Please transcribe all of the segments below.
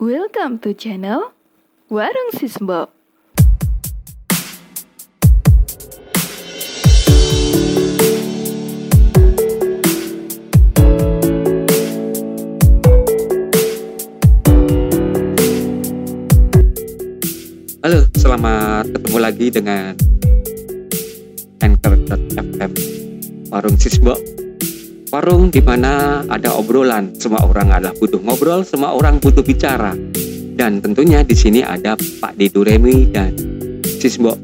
Welcome to channel Warung Sisbo. Halo, selamat ketemu lagi dengan Anchor.fm Warung Sisbo Warung di mana ada obrolan. Semua orang adalah butuh ngobrol Semua orang butuh bicara. Dan tentunya di sini ada Pak Diduremi dan Sisbo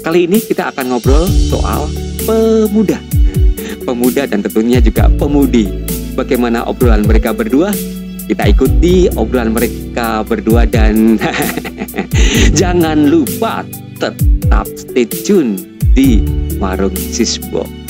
Kali ini kita akan ngobrol soal pemuda. Pemuda dan tentunya juga pemudi. Bagaimana obrolan mereka berdua? Kita ikuti obrolan mereka berdua dan jangan lupa tetap stay tune di Warung Sisbo.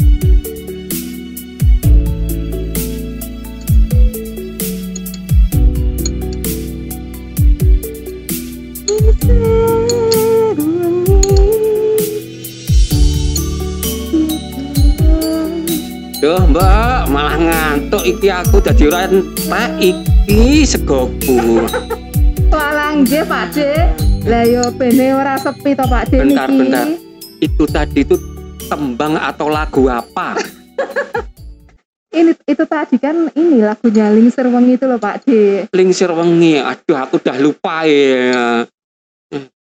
Mbak malah ngantuk iki aku dadi ora entek iki segoku Walang nggih Pak D. Lah yo bene ora sepi to Pak D Bentar, niki. bentar. itu tadi itu tembang atau lagu apa Ini itu tadi kan ini lagunya Lingsir Wengi itu loh Pak D. Lingsir wengi aduh aku udah lupa ya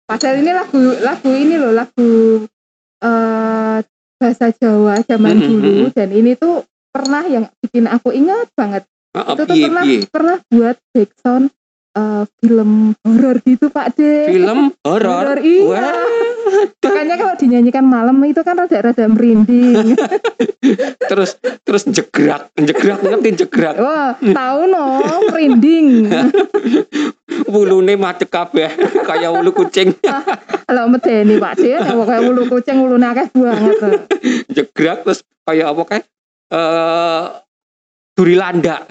Padahal ini lagu lagu ini loh lagu eh bahasa Jawa zaman Mhm, dulu mhm. dan ini tuh pernah yang bikin aku ingat banget. Oh, itu tuh pernah pernah buat backsound eh, film horor gitu Pak D. film horor Horor, iya. Makanya kalau dinyanyikan malam itu kan rada-rada merinding. terus terus jegrak jegrak ngerti jegrak Wah, tahu no, merinding. wulune macet kabeh kayak wulu kucing Kalau medeni Pak D, ya kayak ulu kucing ulune akeh banget. jegrak terus kayak apa kayak eh duri landak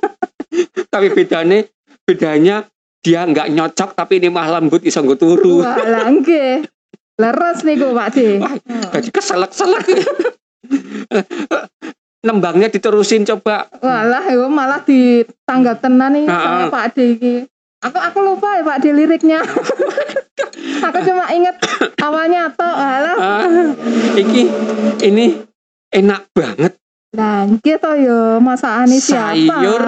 tapi bedanya bedanya dia nggak nyocok tapi ini mah lembut iso nggo turu Wah, lah nggih. Leres niku Pak D. Wah, jadi keselak-selak nembangnya diterusin coba Walah, yo malah ditanggap tenan nih sama Pak D iki. Aku aku lupa ya Pak D liriknya. aku cuma inget awalnya toh. Alah, ah, iki ini enak banget nggih toh yo masakane siapa? Sayur.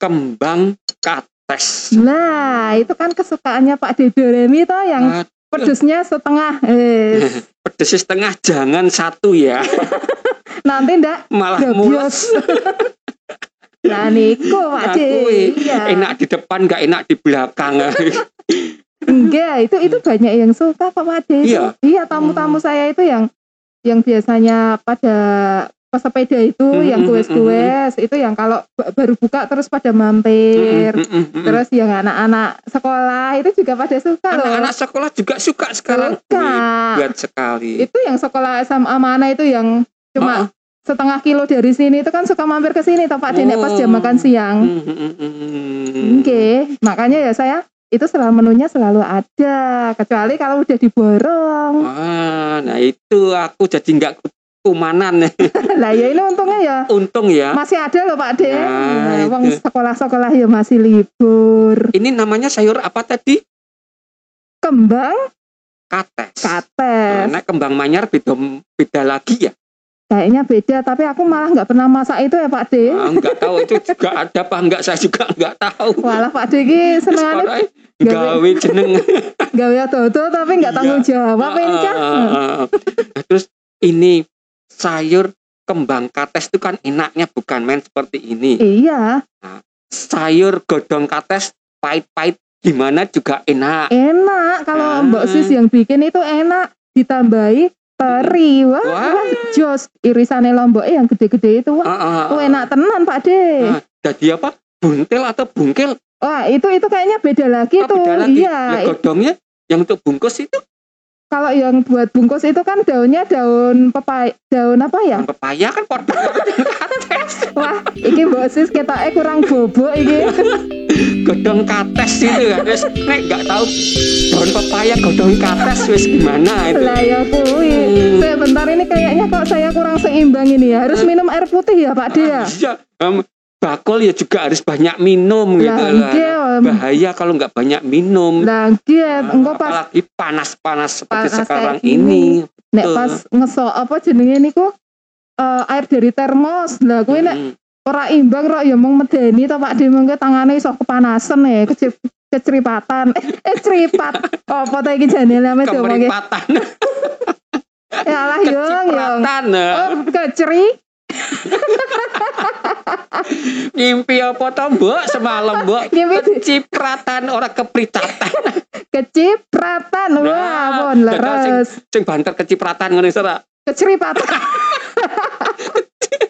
kembang kates Nah, itu kan kesukaannya Pak D Doremi toh yang Ah, pedesnya setengah. Eh, pedes setengah jangan satu ya nanti ndak malah mules Nah niku Pak D. Aku, Iya. enak di depan nggak enak di belakang Enggak, itu itu banyak yang suka kok Pak D. Iya? Iya, tamu-tamu saya itu yang yang biasanya pada pesepeda itu Hmm, yang hmm, kues-kues itu yang kalau ba- baru buka terus pada mampir. Mm, mm, mm, mm. Terus yang anak-anak sekolah itu juga pada suka loh. anak-anak sekolah juga suka sekarang Suka. Buat sekali Itu yang sekolah SMA mana itu yang cuma Oh. setengah kilo dari sini itu kan suka mampir ke sini toh Pak D nek pas jam Oh. makan siang. Mm, mm, mm, mm. Oke, makanya ya saya itu selalu menunya selalu ada, kecuali kalau udah diborong. Wah, nah itu aku jadi nggak kumanan lah ya ini untungnya ya untung ya masih ada loh Pak De. Nah, Nah, Wong sekolah-sekolah ya masih libur. ini namanya sayur apa tadi Kembang kates kates. Nah, kembang manyar beda beda lagi ya Kayaknya beda, tapi aku malah nggak pernah masak itu ya Pak De. Ah, nggak tahu itu juga ada apa enggak saya juga nggak tahu. Walah Pak De ini senengane Sekolah gawe jeneng. Gawe dodo tapi nggak tanggung jawab ini Cah. Nah, terus ini sayur kembang kates itu kan enaknya bukan main seperti ini. Iya, sayur godong kates pahit-pahit gimana juga enak. Enak kalau Ah. Mbak Sis yang bikin itu enak ditambahi teri. Wah, Wah. jos irisannya lombok yang gede-gede itu. Wah, Ah, ah, oh, ah. enak tenan Pak De. Ah, jadi apa buntel atau bungkel Wah, itu itu kayaknya beda lagi Oh, tuh. beda lagi. Iya, Lah, godongnya yang untuk bungkus itu kalau yang buat bungkus itu kan daunnya daun pepai, daun apa ya? pepaya kan podo Wah, iki mbok sis ketake kurang bobok iki. godong kates itu ya terus nek nggak tahu daun pepaya godong kates wis gimana itu Lah ya kuwi. Hmm. Sebentar ini kayaknya kok saya kurang seimbang ini ya. Harus minum air putih ya, Pak De ya. Iya, em, bakul ya juga harus banyak minum gitu Lah. bahaya kalau nggak banyak minum. Lah dia Nah, engko pas apalagi panas-panas seperti Panas sekarang gini. ini. Nek pas ngesok apa jenenge niku? Eh, air dari termos. Lah kuwi nek Mm-mm. ora imbang kok ya mung medeni to Pak? De mengke tangane iso kepanasan ya kecil keceripatan eh, ceripat apa ta iki janele ame diomongke kemeripatan ya lah yung yung kecipratan eh. oh keceri ngimpi apa to mbok? Semalam mbok kecipratan ora kepritatan kecipratan wah Nah, pun leres. sing banter kecipratan ora keceripatan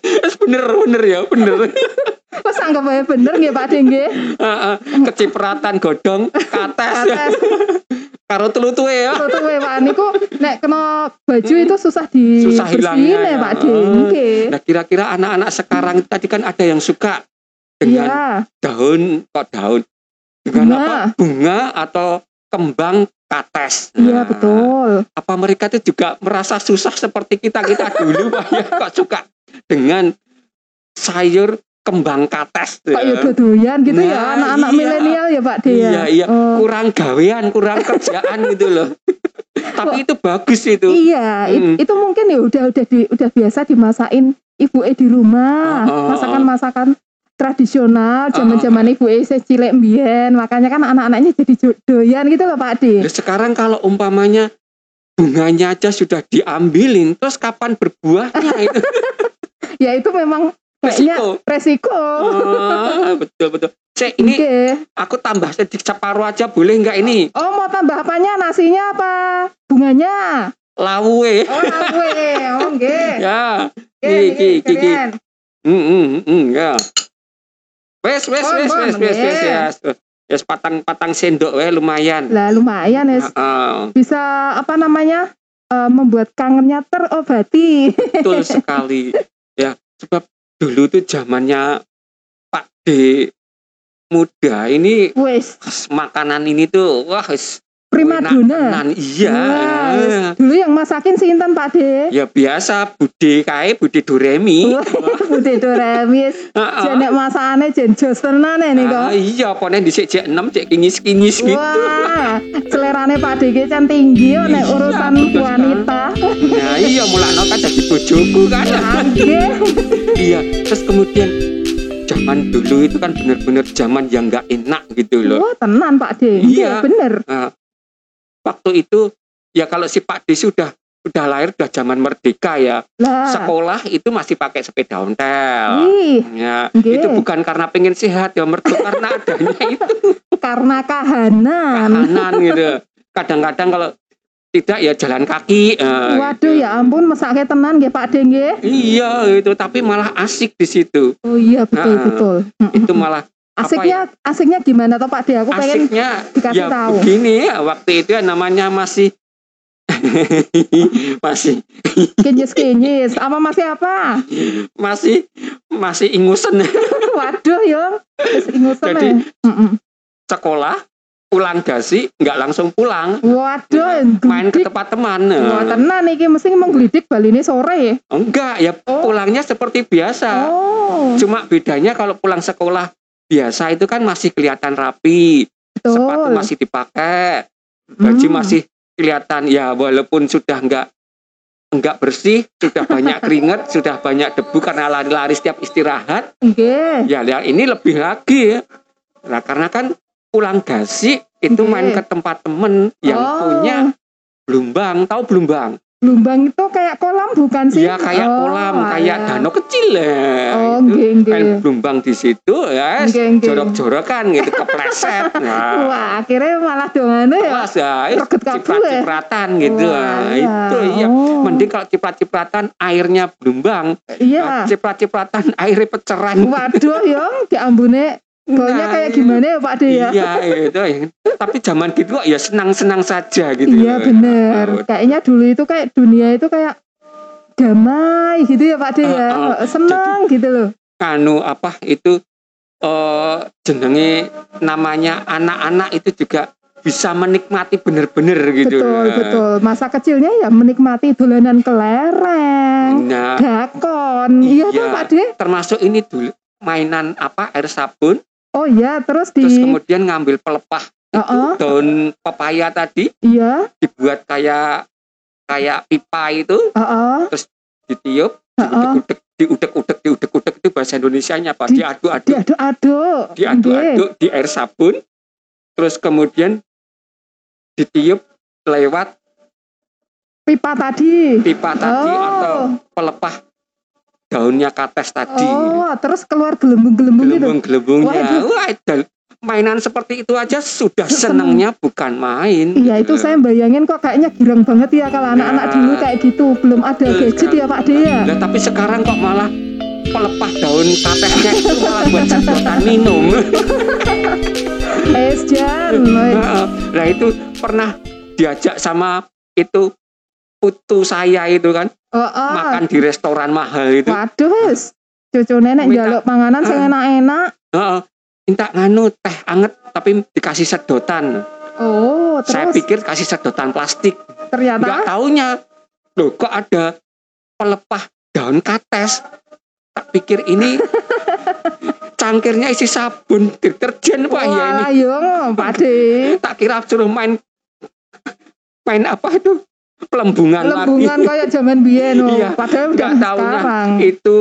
Wis bener bener ya bener. Kok sanggup bae bener nggih Pak De nggih. Heeh, kecipratan godong kates. Kates. Karo telutuhe ya Tuh tuh Pak. Niku nek kena baju itu susah di Susah hilangnya, ya. Pak. De nggih Nah kira-kira anak-anak sekarang tadi kan ada yang suka dengan iya. daun kok daun? Dengan Bunga. apa? Bunga atau kembang kates. iya Nah, betul. Apa mereka itu juga merasa susah seperti kita? Kita dulu Pak ya kok suka dengan sayur kembang kates tuh Kok ya. ya dodoyan gitu ya Nah, anak-anak iya. milenial ya Pak De ya. Iya iya Oh. kurang gawean kurang kerjaan gitu loh. Tapi itu bagus itu. Iya, it- Mm. itu mungkin ya udah udah di, udah biasa dimasakin ibu e di rumah, Oh, oh, oh. masakan-masakan tradisional zaman-zaman ibu e saya cilik mbiyen. Makanya kan anak-anaknya jadi doyan gitu loh Pak De. Nah, sekarang kalau umpamanya bunganya aja sudah diambilin, terus kapan berbuahnya itu Ya itu memang resiko. resiko. Ah, betul betul. Cek ini Oke. aku tambah sedikit separuh aja boleh nggak ini? Oh mau tambah apanya? Nasinya apa? Bunganya? Lawe. Oh lawe. Oh nggih. Ya. Iki iki iki. Hmm, hmm, hmm, ya. Wes wes wes wes wes wes ya. Wes patang-patang sendok we lumayan. Lah lumayan ya. Heeh, Bisa apa namanya? eh, membuat kangennya terobati. betul sekali. Ya, sebab dulu tuh zamannya Pak D muda ini Wes, makanan ini tuh wah wis prima enak dona. tenan. Iya. Wah, wes. Dulu yang masakin sinten Pak De? Ya biasa Bude kae Bude Doremi. Bude Doremis. Heeh. Jenek masakane jen jos tenan ini Ah, iya, pokoknya di cek 6 cek kinyis-kinyis gitu. Wah, selerane Pak De ki can tinggi yo nek Iya, urusan wanita. Nah, iya mulane kan jadi bojoku kan. Iya, terus kemudian zaman dulu itu kan bener-bener zaman yang nggak enak gitu loh. Oh, tenan Pak De. Iya. Bener. Nah, waktu itu ya kalau si Pak D sudah udah lahir udah zaman merdeka ya. Lah. Sekolah itu masih pakai sepeda ontel. Ih, Ya, Nggih. itu bukan karena pengen sehat ya, mergo karena adanya itu karena kahanan. kahanan gitu. Kadang-kadang kalau tidak ya jalan kaki. eh, Waduh gitu. ya ampun mesake tenan nggih Pak nggih. Iya itu tapi malah asik di situ. Oh iya betul Nah, betul. Itu malah Asiknya asiknya gimana toh Pak De? Aku pengen asiknya dikasih ya tahu. begini ya waktu itu ya namanya masih masih kinyis-kinyis. Apa masih apa? masih masih ingusen Waduh yo. Wis ingusen Jadi, ya. Mm-mm. sekolah pulang dasi nggak langsung pulang Waduh, main ke tempat teman Wah, tenan iki mesti menggelidik baline sore. enggak ya Oh. pulangnya seperti biasa Oh, cuma bedanya kalau pulang sekolah biasa itu kan masih kelihatan rapi sepatu betul. masih dipakai baju Hmm. masih kelihatan ya walaupun sudah enggak enggak bersih sudah banyak keringat sudah banyak debu karena lari-lari setiap istirahat Nggih. ya ya ini lebih lagi ya nah karena kan pulang dasi itu Oke. main ke tempat temen yang Oh. punya Blumbang tahu Blumbang Lumbang itu kayak kolam bukan sih? ya kayak Oh, kolam kayak alah. danau kecil lah Oh, itu nggih main nggih. Blumbang di situ ya jorok-jorokan gitu kepleset nah Wah, akhirnya malah dongane ya. Awas ya, ciprat-cipratan gitu. Wah, Nah, iya. itu iya. Oh. Mending kalau ciprat-cipratan airnya blumbang, Iya. nah, ciprat-cipratan airnya peceran. Waduh, yo, diambune Nah, kayak gimana ya Pak De ya? Iya, itu. ya. Tapi zaman gitu kok ya senang-senang saja gitu. Iya bener. Nah, Kayaknya dulu itu kayak dunia itu kayak damai gitu ya Pak De ya. Uh. Senang gitu loh. Anu apa itu eh jenenge namanya anak-anak itu juga bisa menikmati bener-bener gitu. betul, Nah, betul. Masa kecilnya ya menikmati dolanan kelereng, Nah, dakon. Iya Iya. tuh Pak De. termasuk ini dulu mainan apa air sabun Oh iya, terus di terus kemudian ngambil pelepah Heeh, daun pepaya tadi iya, dibuat kayak kayak pipa itu heeh, ditiup heeh. diudek diudek-udek diudek-udek itu bahasa Indonesianya apa Di- diaduk-aduk Diaduk-aduk. Diaduk-aduk di air sabun terus kemudian ditiup lewat Pipa tadi. pipa tadi Oh. atau pelepah daunnya kates tadi. Oh, terus keluar gelembung-gelembung gitu. gelembung-gelembungnya. Wah dan mainan seperti itu aja sudah senangnya bukan main Iya gitu itu saya bayangin kok kayaknya girang banget ya kalau anak-anak Nah. dulu kayak gitu. Belum ada Betul gadget ya Pak Dea. Lah, tapi sekarang kok malah pelepah daun katesnya itu malah buat sedotan minum. Es Jan. Nah itu pernah diajak sama itu putu saya itu kan oh, oh. makan di restoran mahal itu. Waduh wes, cucu nenek jaluk panganan sing Ah. enak-enak. Heeh. minta nganu teh anget tapi dikasih sedotan. Oh, Saya terus pikir kasih sedotan plastik. Nggak ternyata taunya loh kok ada pelepah daun kates. Tak pikir ini cangkirnya isi sabun deterjen pak ya ini. Wah, yo, Pak. Tak kira suruh main main apa itu pelembungan, Lembungan lagi. kayak zaman biyen oh. Iya, Padahal udah taunya sekarang. itu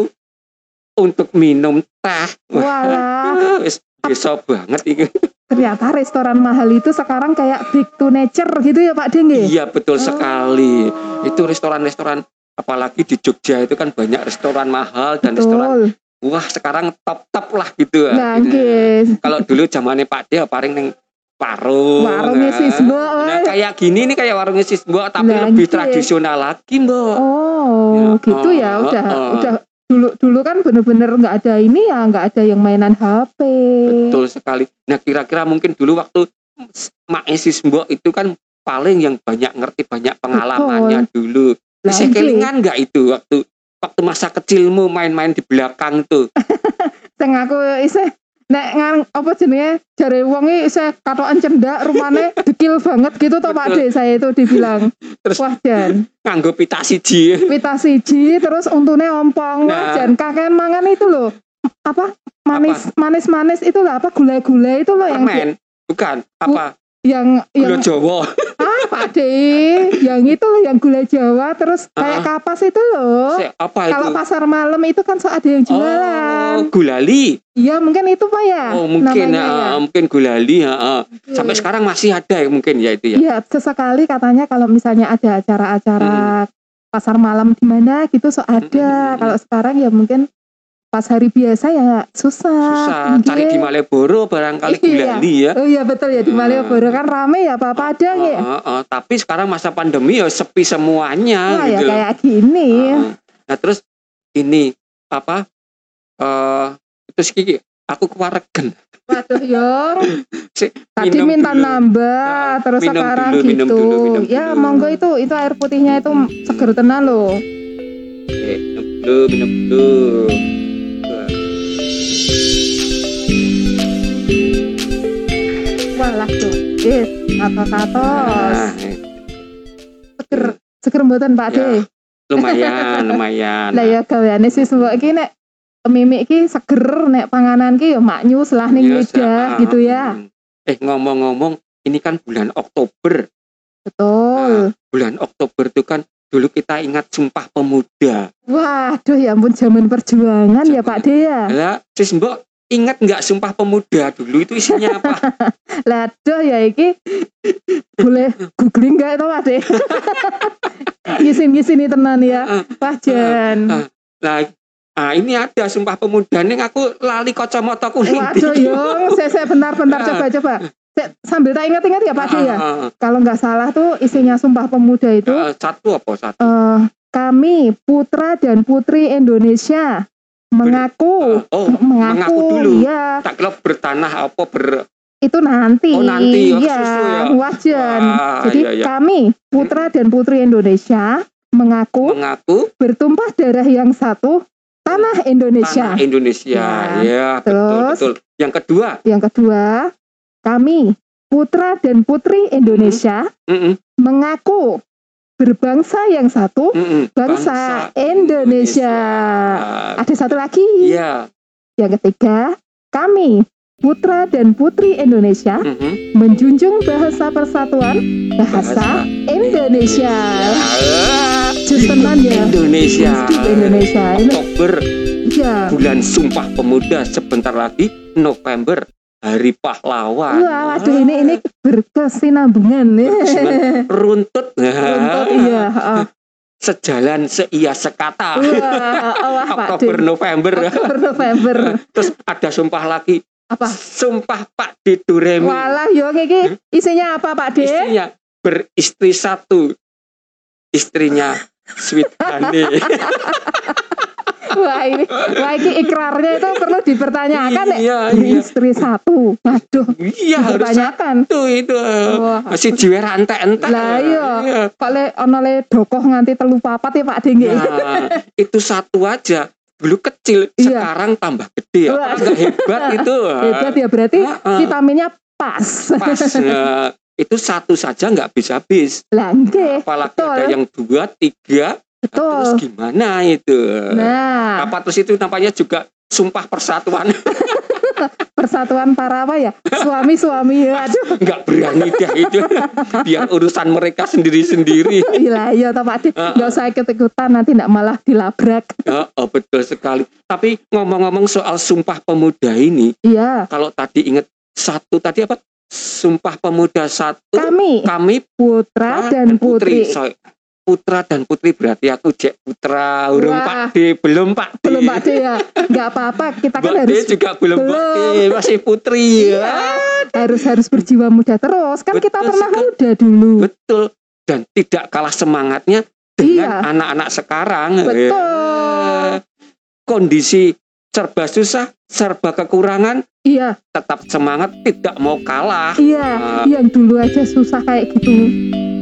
untuk minum teh. Walah, Wis desa banget ini. ternyata restoran mahal itu sekarang kayak back to nature gitu ya Pak De nggih? Iya betul Oh. sekali. Itu restoran-restoran apalagi di Jogja itu kan banyak restoran mahal dan restoran Betul. wah sekarang top-top lah gitu. Nah, Gitu. Kalau dulu zamannya Pak Dia paling neng warung. Warungnya nah. Sisbo, Nah, oi. kayak gini nih kayak warungnya Sisbo tapi Lah, lebih nggih. tradisional lagi, Mbak. Oh, Ya, gitu oh, ya. Udah, oh, oh. udah dulu dulu kan bener-bener nggak ada ini ya, nggak ada yang mainan HP. Betul sekali. Nah, kira-kira mungkin dulu waktu Mak Esis Mbok itu kan paling yang banyak ngerti banyak pengalamannya dulu. Lah, Bisa nggih. kelingan nggak itu waktu waktu masa kecilmu main-main di belakang tuh? Sing aku isih nek ngan apa jenenge jare wong iki isih katokan cendak rumane dekil banget gitu toh Pak Betul. De saya itu dibilang. Terus- Wah Jan, Nganggo pita siji. pita siji terus untune ompong Nah. Wah Jan kakean mangan itu loh. Apa manis manis manis itu lah apa gula-gula itu loh yang Permen. Bukan. Apa? yang Gula yang Jawa. ah Pak De yang itu loh yang gula Jawa terus kayak kapas itu loh. Se- Apa Kalau itu? pasar malam itu kan so ada yang jualan. Oh, gulali. Iya mungkin itu Pak ya. Oh, mungkin namanya ya, ya. mungkin gulali, ya. ah. Oke. Sampai sekarang masih ada ya mungkin ya itu ya. Iya, sesekali katanya kalau misalnya ada acara-acara pasar malam di mana gitu so ada. Hmm. Kalau sekarang ya mungkin pas hari biasa ya susah. Susah cari di. Malioboro barangkali Iya. gulali ya. Oh iya betul ya di Hmm. Malioboro kan rame ya Pak Padang ya. Oh, oh, oh. Tapi sekarang masa pandemi ya sepi semuanya Wah ya gitu loh. kayak gini. Heeh. Nah terus ini apa? eh terus gigi aku kewaregen. Waduh Yong. Si- Tadi minta dulu. nambah Nah, terus minum sekarang dulu, gitu. minum dulu, minum ya dulu. monggo itu itu air putihnya itu seger tenan loh. Oke, minum dulu, minum dulu. Walah tuh. Eh, tatos-tatos. Nah, eh, Seger seger mboten Pak Ya, De. lumayan, lumayan. Lah ya gaweane siswa iki nek mimik iki seger nek panganan ki ya maknyus lah ning Iya, lidah sa- gitu ya. Hmm. Eh ngomong-ngomong, ini kan bulan Oktober. Betul. Bulan Oktober itu kan dulu kita ingat Sumpah Pemuda. Waduh ya ampun zaman perjuangan ya Pak De ya. Lah, sis Mbok ingat nggak Sumpah Pemuda dulu itu isinya apa? Lah aduh ya iki boleh googling gak itu Pak De? Ngisin-ngisini tenan ya. Heeh. Wah Jan. ah. Lah, ah ini ada Sumpah Pemuda nih aku lali kacamata kuning. Waduh Yong, saya saya bentar-bentar coba-coba. Saya- Sambil tak ingat-ingat ya Pak De ya. Kalau nggak salah tuh isinya Sumpah Pemuda itu satu apa satu? eh, kami putra dan putri Indonesia mengaku Ah, oh, mengaku, mengaku dulu. ya tak kira bertanah apa ber itu nanti Oh, nanti, ya, ya, susu ya. wajan jadi iya, iya. kami putra dan putri Indonesia mengaku mengaku bertumpah darah yang satu tanah Indonesia tanah Indonesia. Ya. Ya, betul Terus? betul. Yang kedua, yang kedua kami putra dan putri Indonesia mm-mm, mengaku berbangsa yang satu mm-mm, bangsa, Indonesia. Indonesia. ada satu lagi Iya, Yang ketiga, kami putra dan putri Indonesia Mhm. menjunjung bahasa persatuan bahasa Indonesia. Ah, Justenan ya. Indonesia. Indonesia Oktober ya. bulan Sumpah Pemuda sebentar lagi November Hari Pahlawan. Wah, waduh ini ini berkesinambungan ya. Berkesinambungan. runtut. Runtut, iya. heeh. Sejalan seia sekata. Wah, oh, wah, Pak Oktober De. November. Oktober November. Terus ada sumpah lagi. Apa? Sumpah Pak D Duremi. Walah yo iki isinya apa Pak De? Istrinya beristri satu. Istrinya Sweet Honey. Wah ini, wah ini ikrarnya itu perlu dipertanyakan ya. iya, iya. Istri satu, waduh, Iya harus dipertanyakan. satu itu. Wah, Masih jiwa ente-ente. Lah, iya. Kok le ono le dokoh nganti telu papat ya Pak De nggih. Nah, itu satu aja. Dulu kecil, Iya. sekarang tambah gede. Wah. Apa enggak hebat itu? Hebat ya berarti Heeh. vitaminnya pas. Pas. Nah, itu satu saja nggak bisa habis. Lah nggih, Apalagi betul. ada yang dua, tiga. Terus betul. gimana itu? Nah, Apa terus itu namanya juga sumpah persatuan. persatuan para apa ya? Suami-suami ya. Aduh, nggak berani dah itu. Biar urusan mereka sendiri-sendiri. Iya, iya toh Pak De. Nggak usah ikut-ikutan nanti nggak malah dilabrak. Ya, oh, betul sekali. Tapi ngomong-ngomong soal sumpah pemuda ini, Iya, kalau tadi ingat satu tadi apa? Sumpah pemuda satu. kami Kami putra dan putri. So, putra dan putri berarti aku Jek Putra, urung Wah. Pak D, belum Pak D. Belum Pak De ya. Nggak apa-apa, kita kan Mbak D harus juga belum Pak D, Belum. masih putri Iya, ya. harus harus berjiwa muda terus. Kan kita Betul pernah sekali. muda dulu. Betul. Dan tidak kalah semangatnya dengan Iya. anak-anak sekarang. Betul. Eh, Kondisi serba susah, serba kekurangan, Iya, tetap semangat, tidak mau kalah. iya. Ah. Yang dulu aja susah kayak gitu.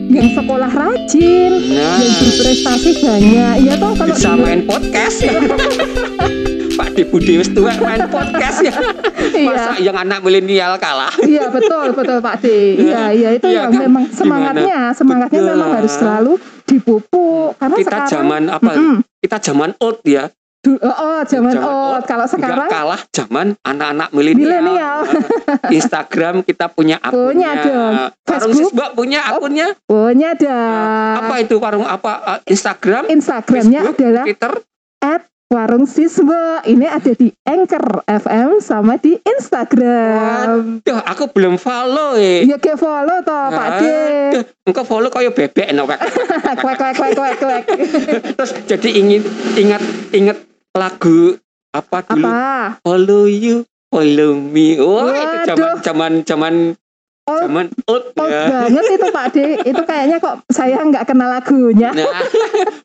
Yang sekolah rajin, Nah, yang berprestasi banyak. Iya toh kalau bisa dulu- main podcast ya. Pak Di Budi wis tua main podcast ya. Iya. Masa yang anak milenial kalah? Iya betul betul Pak D. Iya iya itu Iya yang kan? memang semangatnya semangatnya Betul. memang harus selalu dipupuk karena Kita sekarang zaman apa? Mm-mm. Kita zaman old ya. Du- oh, oh, zaman Zaman old kalau sekarang kalah zaman anak-anak milenial. Instagram kita punya akunnya. Punya dong. Warung Facebook? Punya akunnya. punya ada Apa itu warung apa? Uh, Instagram, Instagramnya Facebook, adalah Twitter. warung siswa ini ada di Anchor FM sama di Instagram. Duh, aku belum follow eh. Ya ke follow toh Pak D. Engkau follow kayak bebek no, Pak. Kwek kwek kwek kwek kwek. Terus jadi ingin ingat ingat lagu apa dulu? Apa? Follow you, follow me. Wah, itu zaman zaman zaman Old, zaman old old ya. banget itu Pak D. Itu kayaknya kok saya nggak kenal lagunya. Nah,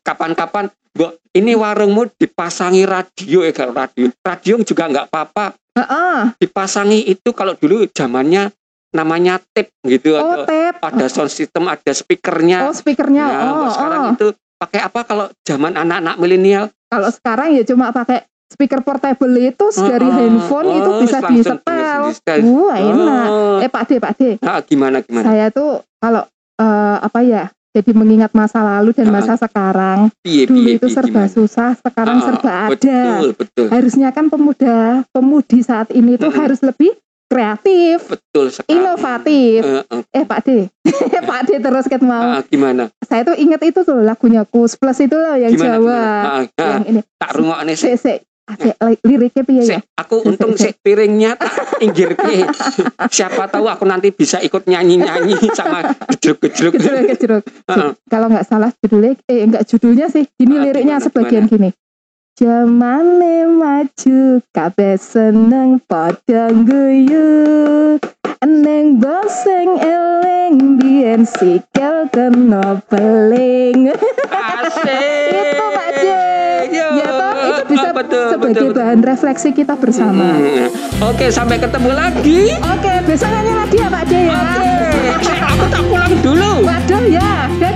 kapan-kapan, Bu, ini warungmu dipasangi radio ya kalau radio. Radio juga nggak apa-apa. Heeh. Dipasangi itu kalau dulu zamannya namanya tape gitu Oh, atau tape. ada sound system, ada speakernya. Oh, speakernya. Nah, oh, sekarang oh. itu pakai apa kalau zaman anak-anak milenial? Kalau sekarang ya cuma pakai speaker portable itu dari Oh, handphone oh, itu bisa disetel. disetel. Wah, enak. Oh, Eh, Pak D, Pak D. nah, gimana gimana? Saya tuh kalau eh, apa ya? Jadi mengingat masa lalu dan masa sekarang. Piye Dulu piye itu piye, serba gimana? susah, sekarang Ah, serba ada. Betul, betul. Harusnya kan pemuda, pemudi saat ini tuh harus lebih kreatif, Betul sekali. inovatif. Eh, eh, Eh, Pak D. Pak D terus ket mau. ah, gimana? Saya tuh ingat itu tuh lagunya Kus Plus itu loh yang Gimana? Jawa. gimana? Ah, ah, Yang ini. tak sih. Sik. Ada li- liriknya piye ya? Aku untung sik piringnya tak inggirke. Siapa tahu aku nanti bisa ikut nyanyi-nyanyi sama gejruk-gejruk. Kalau nggak salah judulnya, eh enggak judulnya sih. Gini Ah, liriknya gimana, sebagian gini. Jamane maju kabeh seneng padha guyu Eneng boseng eleng biyen sikil kena beling Asik. Itu Pak J. Yo. Ya toh itu bisa betul, sebagai betul, betul. bahan refleksi kita bersama. Hmm. Oke, sampai ketemu lagi. Oke, besok nyanyi lagi ya Pak J ya. Oke, aku tak pulang dulu. Waduh ya, dadah.